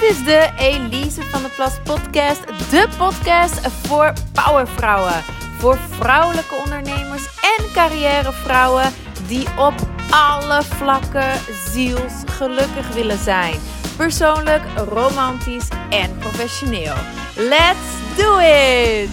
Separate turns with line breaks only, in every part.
Dit is de Elise van der Plas podcast. De podcast voor powervrouwen. Voor vrouwelijke ondernemers en carrièrevrouwen die op alle vlakken zielsgelukkig willen zijn. Persoonlijk, romantisch en professioneel. Let's do it!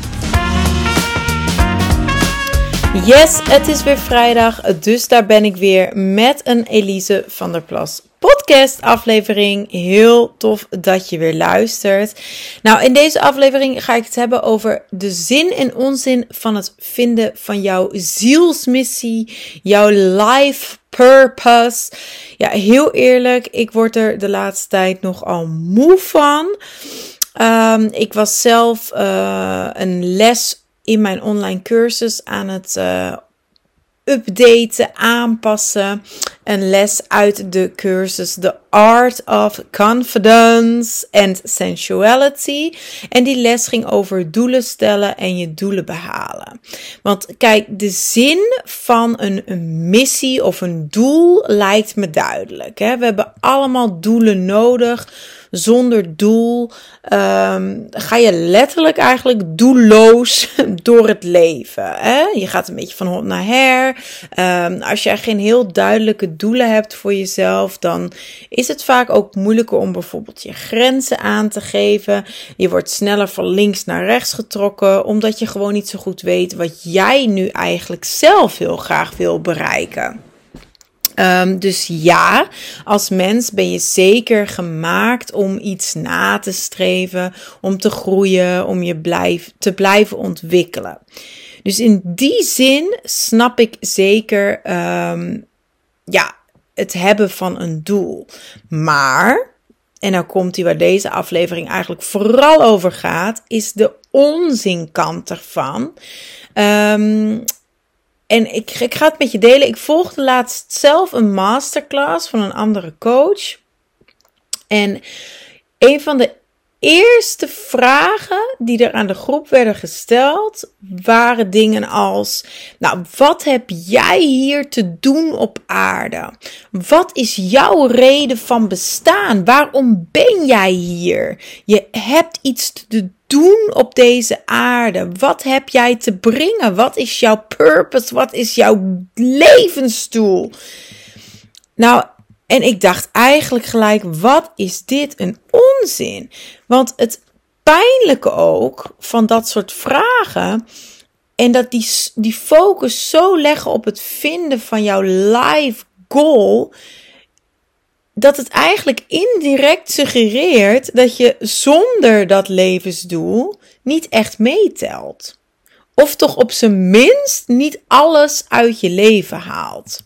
Yes, het is weer vrijdag, dus daar ben ik weer met een Elise van der Plas podcast aflevering. Heel tof dat je weer luistert. Nou, in deze aflevering ga ik het hebben over de zin en onzin van het vinden van jouw zielsmissie, jouw life purpose. Ja, heel eerlijk, ik word er de laatste tijd nogal moe van. Um, ik was zelf uh, een les in mijn online cursus aan het uh, updaten, aanpassen. Een les uit de cursus The Art of Confidence and Sensuality. En die les ging over doelen stellen en je doelen behalen. Want kijk, de zin van een, missie of een doel lijkt me duidelijk. Hè? We hebben allemaal doelen nodig zonder doel um, ga je letterlijk eigenlijk doelloos door het leven. Hè? Je gaat een beetje van hond naar her. Um, als je geen heel duidelijke doelen hebt voor jezelf, dan is het vaak ook moeilijker om bijvoorbeeld je grenzen aan te geven. Je wordt sneller van links naar rechts getrokken, omdat je gewoon niet zo goed weet wat jij nu eigenlijk zelf heel graag wil bereiken. Um, dus ja, als mens ben je zeker gemaakt om iets na te streven, om te groeien, om je te blijven ontwikkelen. Dus in die zin snap ik zeker um, ja, het hebben van een doel. Maar, en nou komt hij waar deze aflevering eigenlijk vooral over gaat, is de onzinkant ervan. Um, en ik, ik ga het met je delen. Ik volgde laatst zelf een masterclass van een andere coach. En een van de eerste vragen die er aan de groep werden gesteld waren dingen als: Nou, wat heb jij hier te doen op aarde? Wat is jouw reden van bestaan? Waarom ben jij hier? Je hebt iets te doen op deze aarde? Wat heb jij te brengen? Wat is jouw purpose? Wat is jouw levensdoel? Nou, en ik dacht eigenlijk gelijk, wat is dit een onzin? Want het pijnlijke ook van dat soort vragen en dat die, die focus zo leggen op het vinden van jouw life goal, dat het eigenlijk indirect suggereert dat je zonder dat levensdoel niet echt meetelt. Of toch op zijn minst niet alles uit je leven haalt.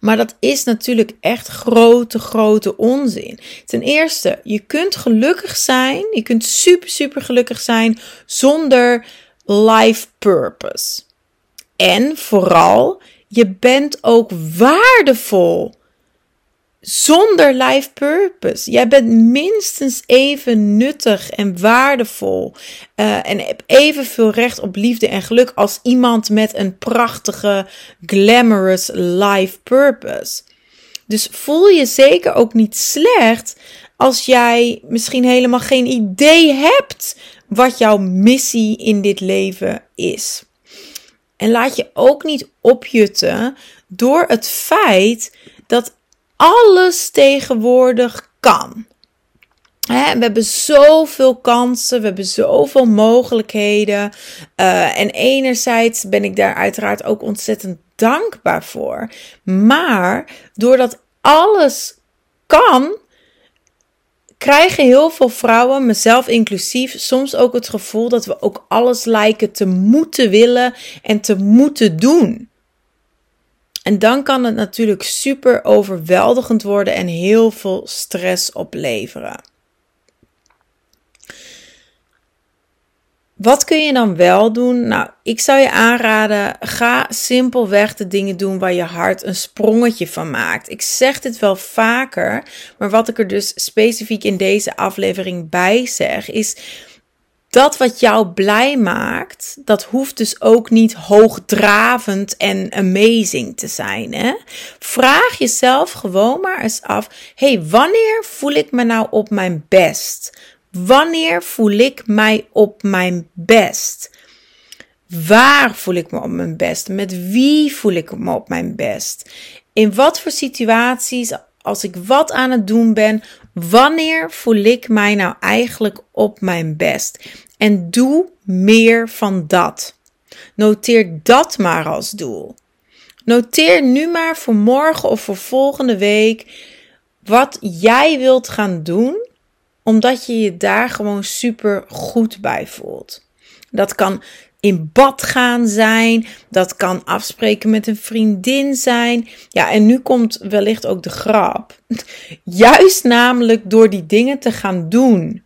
Maar dat is natuurlijk echt grote, grote onzin. Ten eerste, je kunt gelukkig zijn, je kunt super, super gelukkig zijn zonder life purpose. En vooral, je bent ook waardevol zonder life purpose. Jij bent minstens even nuttig en waardevol. Uh, en hebt evenveel recht op liefde en geluk als iemand met een prachtige, glamorous life purpose. Dus voel je zeker ook niet slecht als jij misschien helemaal geen idee hebt wat jouw missie in dit leven is. En laat je ook niet opjutten door het feit dat alles tegenwoordig kan. we hebben zoveel kansen, we hebben zoveel mogelijkheden. Uh, en enerzijds ben ik daar uiteraard ook ontzettend dankbaar voor. Maar doordat alles kan, krijgen heel veel vrouwen, mezelf inclusief, soms ook het gevoel dat we ook alles lijken te moeten willen en te moeten doen. En dan kan het natuurlijk super overweldigend worden en heel veel stress opleveren. Wat kun je dan wel doen? Nou, ik zou je aanraden: ga simpelweg de dingen doen waar je hart een sprongetje van maakt. Ik zeg dit wel vaker, maar wat ik er dus specifiek in deze aflevering bij zeg, is dat wat jou blij maakt, dat hoeft dus ook niet hoogdravend en amazing te zijn. Hè? Vraag jezelf gewoon maar eens af: hey, wanneer voel ik me nou op mijn best? Wanneer voel ik mij op mijn best? Waar voel ik me op mijn best? Met wie voel ik me op mijn best? In wat voor situaties, als ik wat aan het doen ben, wanneer voel ik mij nou eigenlijk op mijn best? En doe meer van dat. Noteer dat maar als doel. Noteer nu maar voor morgen of voor volgende week wat jij wilt gaan doen, omdat je je daar gewoon super goed bij voelt. Dat kan in bad gaan zijn. Dat kan afspreken met een vriendin zijn. Ja, en nu komt wellicht ook de grap. Juist namelijk door die dingen te gaan doen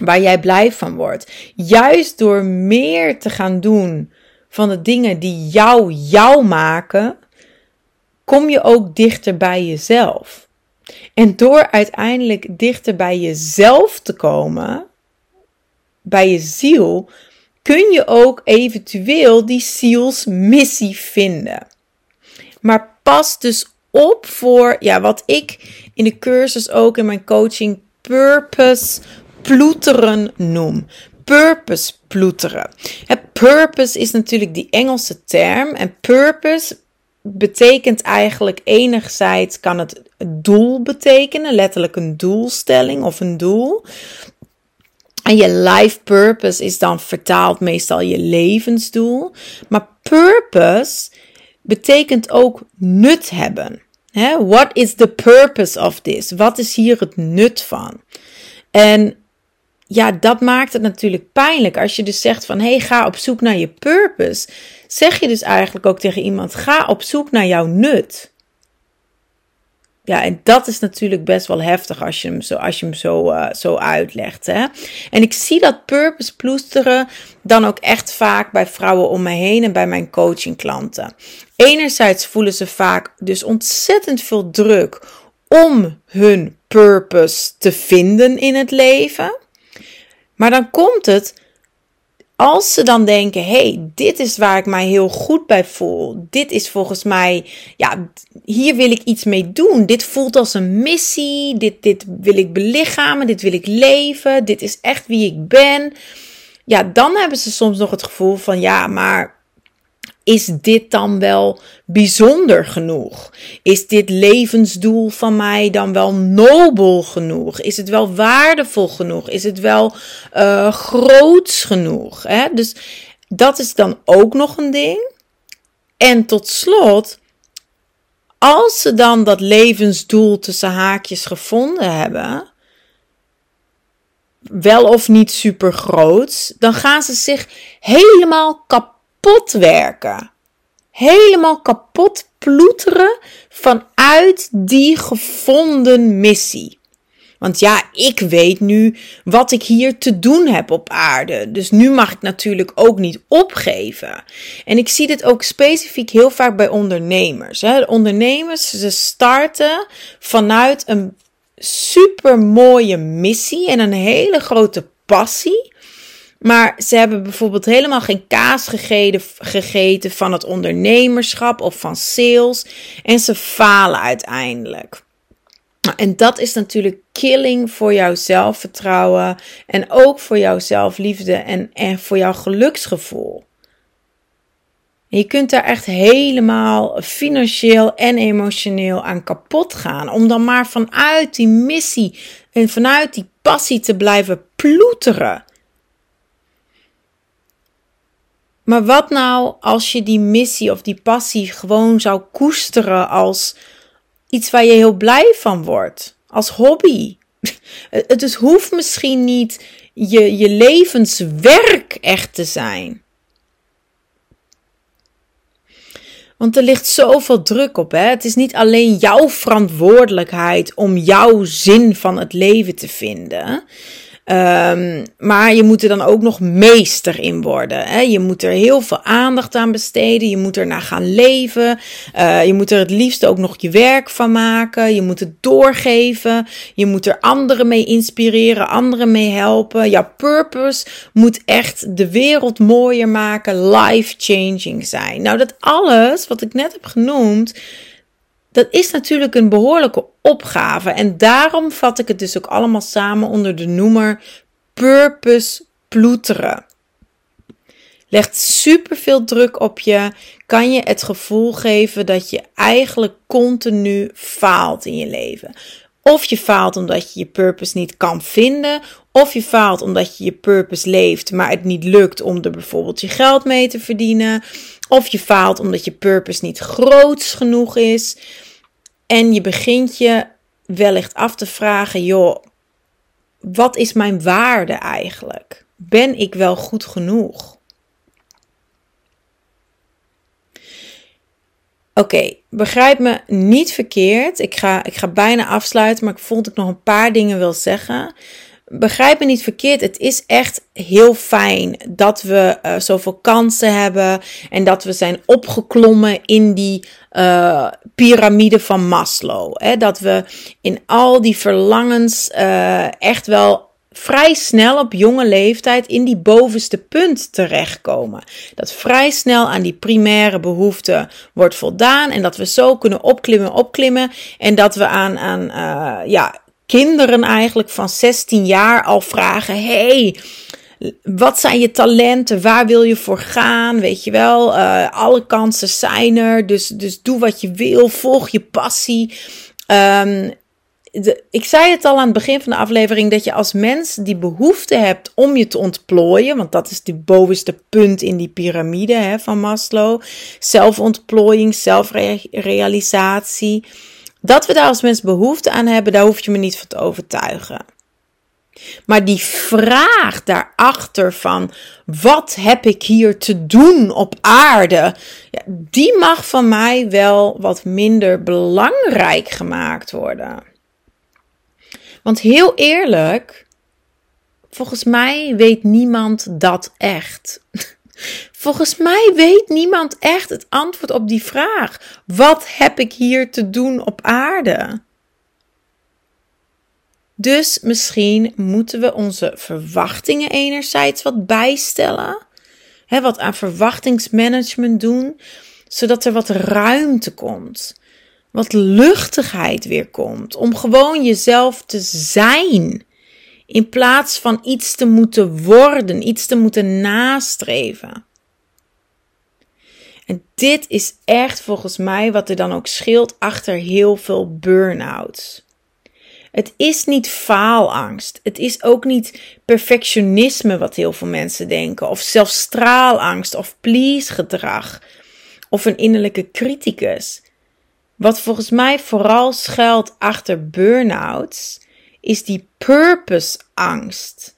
waar jij blij van wordt. Juist door meer te gaan doen van de dingen die jou jou maken, kom je ook dichter bij jezelf. En door uiteindelijk dichter bij jezelf te komen, bij je ziel, kun je ook eventueel die zielsmissie vinden. Maar pas dus op voor ja, wat ik in de cursus ook in mijn coaching purpose ploeteren noem. Purpose ploeteren. Het purpose is natuurlijk die Engelse term en purpose betekent eigenlijk enerzijds kan het doel betekenen, letterlijk een doelstelling of een doel. En je life purpose is dan vertaald meestal je levensdoel. Maar purpose betekent ook nut hebben. What is the purpose of this? Wat is hier het nut van? En ja, dat maakt het natuurlijk pijnlijk. Als je dus zegt van, hey, ga op zoek naar je purpose. Zeg je dus eigenlijk ook tegen iemand, ga op zoek naar jouw nut. Ja, en dat is natuurlijk best wel heftig als je hem zo, als je hem zo, uh, zo uitlegt. Hè? En ik zie dat purpose ploesteren dan ook echt vaak bij vrouwen om me heen en bij mijn coachingklanten. Enerzijds voelen ze vaak dus ontzettend veel druk om hun purpose te vinden in het leven. Maar dan komt het als ze dan denken: hey, dit is waar ik mij heel goed bij voel. Dit is volgens mij, ja, hier wil ik iets mee doen. Dit voelt als een missie. Dit, dit wil ik belichamen. Dit wil ik leven. Dit is echt wie ik ben. Ja, dan hebben ze soms nog het gevoel van: ja, maar is dit dan wel bijzonder genoeg? Is dit levensdoel van mij dan wel nobel genoeg? Is het wel waardevol genoeg? Is het wel uh, groots genoeg? Hè? Dus dat is dan ook nog een ding. En tot slot, als ze dan dat levensdoel tussen haakjes gevonden hebben, wel of niet super groot, dan gaan ze zich helemaal kapot kapot werken. Helemaal kapot ploeteren vanuit die gevonden missie. Want ja, ik weet nu wat ik hier te doen heb op aarde. Dus nu mag ik natuurlijk ook niet opgeven. En ik zie dit ook specifiek heel vaak bij ondernemers. Hè. ondernemers, ze starten vanuit een super mooie missie en een hele grote passie. Maar ze hebben bijvoorbeeld helemaal geen kaas gegeten, gegeten van het ondernemerschap of van sales. En ze falen uiteindelijk. En dat is natuurlijk killing voor jouw zelfvertrouwen. En ook voor jouw zelfliefde en, en voor jouw geluksgevoel. Je kunt daar echt helemaal financieel en emotioneel aan kapot gaan. Om dan maar vanuit die missie en vanuit die passie te blijven ploeteren. Maar wat nou als je die missie of die passie gewoon zou koesteren als iets waar je heel blij van wordt, als hobby? Het hoeft misschien niet je, je levenswerk echt te zijn. Want er ligt zoveel druk op. Hè? Het is niet alleen jouw verantwoordelijkheid om jouw zin van het leven te vinden. Ehm, maar je moet er dan ook nog meester in worden. Hè? Je moet er heel veel aandacht aan besteden. Je moet er naar gaan leven. Uh, je moet er het liefst ook nog je werk van maken. Je moet het doorgeven. Je moet er anderen mee inspireren, anderen mee helpen. Jouw purpose moet echt de wereld mooier maken, life-changing zijn. Nou, dat alles wat ik net heb genoemd dat is natuurlijk een behoorlijke opgave. En daarom vat ik het dus ook allemaal samen onder de noemer purpose ploeteren. Legt super veel druk op je, kan je het gevoel geven dat je eigenlijk continu faalt in je leven. Of je faalt omdat je je purpose niet kan vinden, of je faalt omdat je je purpose leeft, maar het niet lukt om er bijvoorbeeld je geld mee te verdienen. Of je faalt omdat je purpose niet groots genoeg is. En je begint je wellicht af te vragen: joh, wat is mijn waarde eigenlijk? Ben ik wel goed genoeg? Oké, begrijp me niet verkeerd. Ik ga, ik ga bijna afsluiten, maar ik voel dat ik nog een paar dingen wil zeggen begrijp me niet verkeerd. Het is echt heel fijn dat we uh, zoveel kansen hebben. En dat we zijn opgeklommen in die uh, piramide van Maslow. Hè? Dat we in al die verlangens uh, echt wel vrij snel op jonge leeftijd in die bovenste punt terechtkomen. Dat vrij snel aan die primaire behoeften wordt voldaan en dat we zo kunnen opklimmen, opklimmen en dat we aan, aan ja, kinderen eigenlijk van 16 jaar al vragen: hey, wat zijn je talenten? Waar wil je voor gaan? Weet je wel, uh, alle kansen zijn er. Dus, dus doe wat je wil, volg je passie. De, ik zei het al aan het begin van de aflevering dat je als mens die behoefte hebt om je te ontplooien, want dat is de bovenste punt in die piramide van Maslow: zelfontplooiing, zelfrealisatie. Dat we daar als mens behoefte aan hebben, daar hoef je me niet van te overtuigen. Maar die vraag daarachter van wat heb ik hier te doen op aarde, die mag van mij wel wat minder belangrijk gemaakt worden. Want heel eerlijk, volgens mij weet niemand dat echt. Volgens mij weet niemand echt het antwoord op die vraag. Wat heb ik hier te doen op aarde? Dus misschien moeten we onze verwachtingen enerzijds wat bijstellen. Hè, wat aan verwachtingsmanagement doen, zodat er wat ruimte komt. Wat luchtigheid weer komt. Om gewoon jezelf te zijn. In plaats van iets te moeten worden, iets te moeten nastreven. En dit is echt volgens mij wat er dan ook scheelt achter heel veel burn-outs. Het is niet faalangst. Het is ook niet perfectionisme wat heel veel mensen denken. Of zelfs straalangst of please gedrag. Of een innerlijke criticus. Wat volgens mij vooral schuilt achter burn-outs is die purpose angst.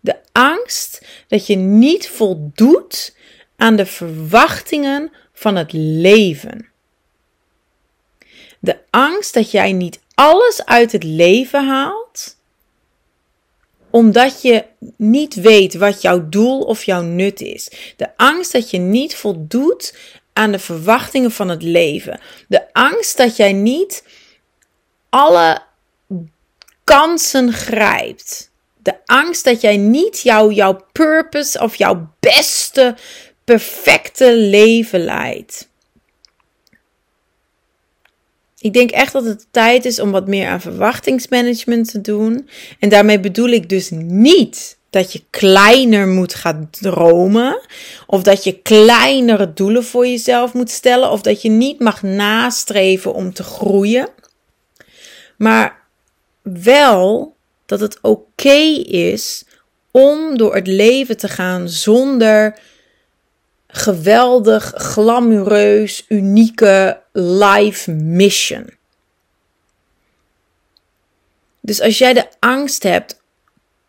De angst dat je niet voldoet aan de verwachtingen van het leven. De angst dat jij niet alles uit het leven haalt, omdat je niet weet wat jouw doel of jouw nut is. De angst dat je niet voldoet aan de verwachtingen van het leven. De angst dat jij niet alle kansen grijpt. De angst dat jij niet jouw, jouw purpose of jouw beste perfecte leven leidt. Ik denk echt dat het tijd is om wat meer aan verwachtingsmanagement te doen. En daarmee bedoel ik dus niet dat je kleiner moet gaan dromen. Of dat je kleinere doelen voor jezelf moet stellen. Of dat je niet mag nastreven om te groeien. Maar wel dat het oké is om door het leven te gaan zonder geweldig, glamoureus, unieke life mission. Dus als jij de angst hebt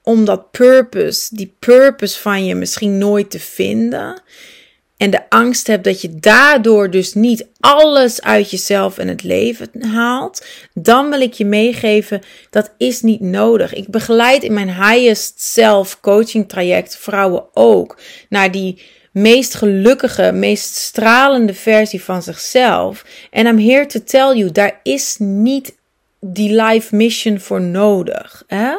om dat purpose, die purpose van je misschien nooit te vinden, en de angst hebt dat je daardoor dus niet alles uit jezelf en het leven haalt, dan wil ik je meegeven dat is niet nodig. Ik begeleid in mijn highest self coaching traject vrouwen ook naar die meest gelukkige, meest stralende versie van zichzelf. En I'm here to tell you, daar is niet die life mission voor nodig. Hè?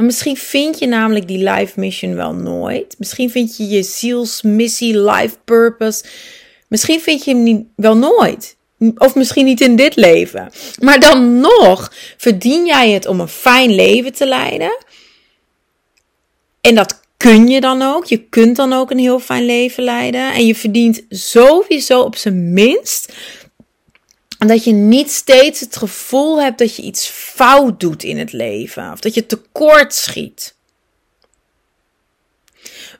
Misschien vind je namelijk die life mission wel nooit. Misschien vind je je zielsmissie, life purpose. Misschien vind je hem niet, wel nooit. Of misschien niet in dit leven. Maar dan nog verdien jij het om een fijn leven te leiden. En dat kun je dan ook. Je kunt dan ook een heel fijn leven leiden. En je verdient sowieso op zijn minst dat je niet steeds het gevoel hebt dat je iets fout doet in het leven. Of dat je tekort schiet.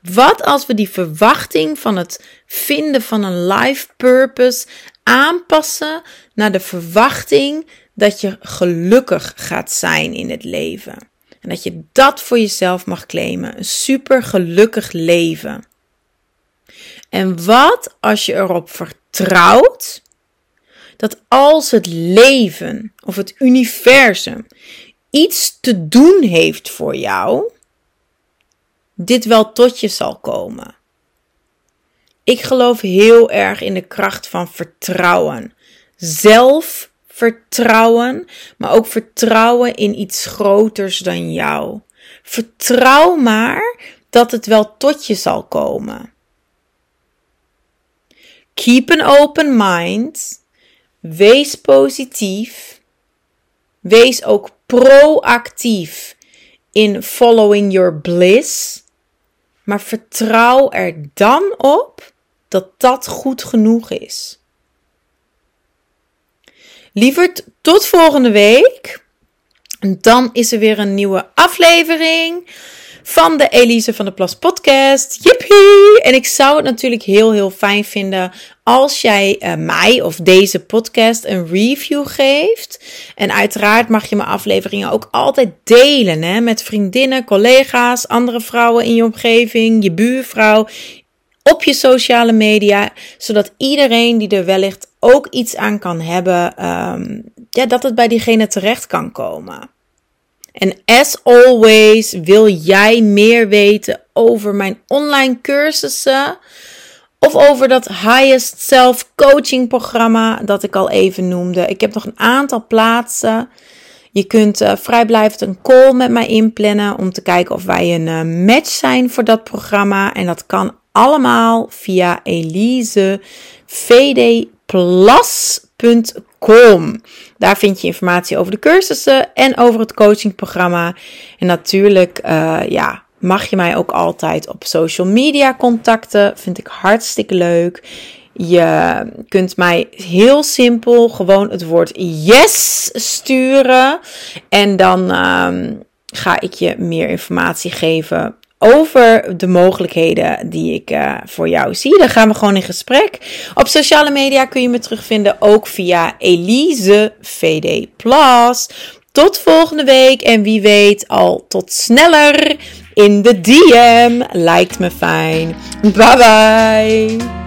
Wat als we die verwachting van het vinden van een life purpose aanpassen naar de verwachting dat je gelukkig gaat zijn in het leven? En dat je dat voor jezelf mag claimen. Een super gelukkig leven. En wat als je erop vertrouwt dat als het leven of het universum iets te doen heeft voor jou, dit wel tot je zal komen. Ik geloof heel erg in de kracht van vertrouwen. Zelfvertrouwen, maar ook vertrouwen in iets groters dan jou. Vertrouw maar dat het wel tot je zal komen. Keep an open mind Wees positief. Wees ook proactief in following your bliss. Maar vertrouw er dan op dat dat goed genoeg is. Lieverd, tot volgende week. En dan is er weer een nieuwe aflevering van de Elise van de Plas podcast. Jippie! En ik zou het natuurlijk heel, heel fijn vinden als jij uh, mij of deze podcast een review geeft. En uiteraard mag je mijn afleveringen ook altijd delen hè, met vriendinnen, collega's, andere vrouwen in je omgeving, je buurvrouw, op je sociale media, zodat iedereen die er wellicht ook iets aan kan hebben, um, ja, dat het bij diegene terecht kan komen. En as always wil jij meer weten over mijn online cursussen of over dat highest self coaching programma dat ik al even noemde. Ik heb nog een aantal plaatsen. Je kunt uh, vrijblijvend een call met mij inplannen om te kijken of wij een uh, match zijn voor dat programma. En dat kan allemaal via elisevdplas.com. Daar vind je informatie over de cursussen en over het coachingprogramma. En natuurlijk, uh, ja, mag je mij ook altijd op social media contacten. Vind ik hartstikke leuk. Je kunt mij heel simpel gewoon het woord yes sturen. En dan um, ga ik je meer informatie geven over de mogelijkheden die ik uh, voor jou zie. Dan gaan we gewoon in gesprek. Op sociale media kun je me terugvinden ook via Elise VD Plus. Tot volgende week en wie weet al tot sneller in de DM. Lijkt me fijn. Bye bye.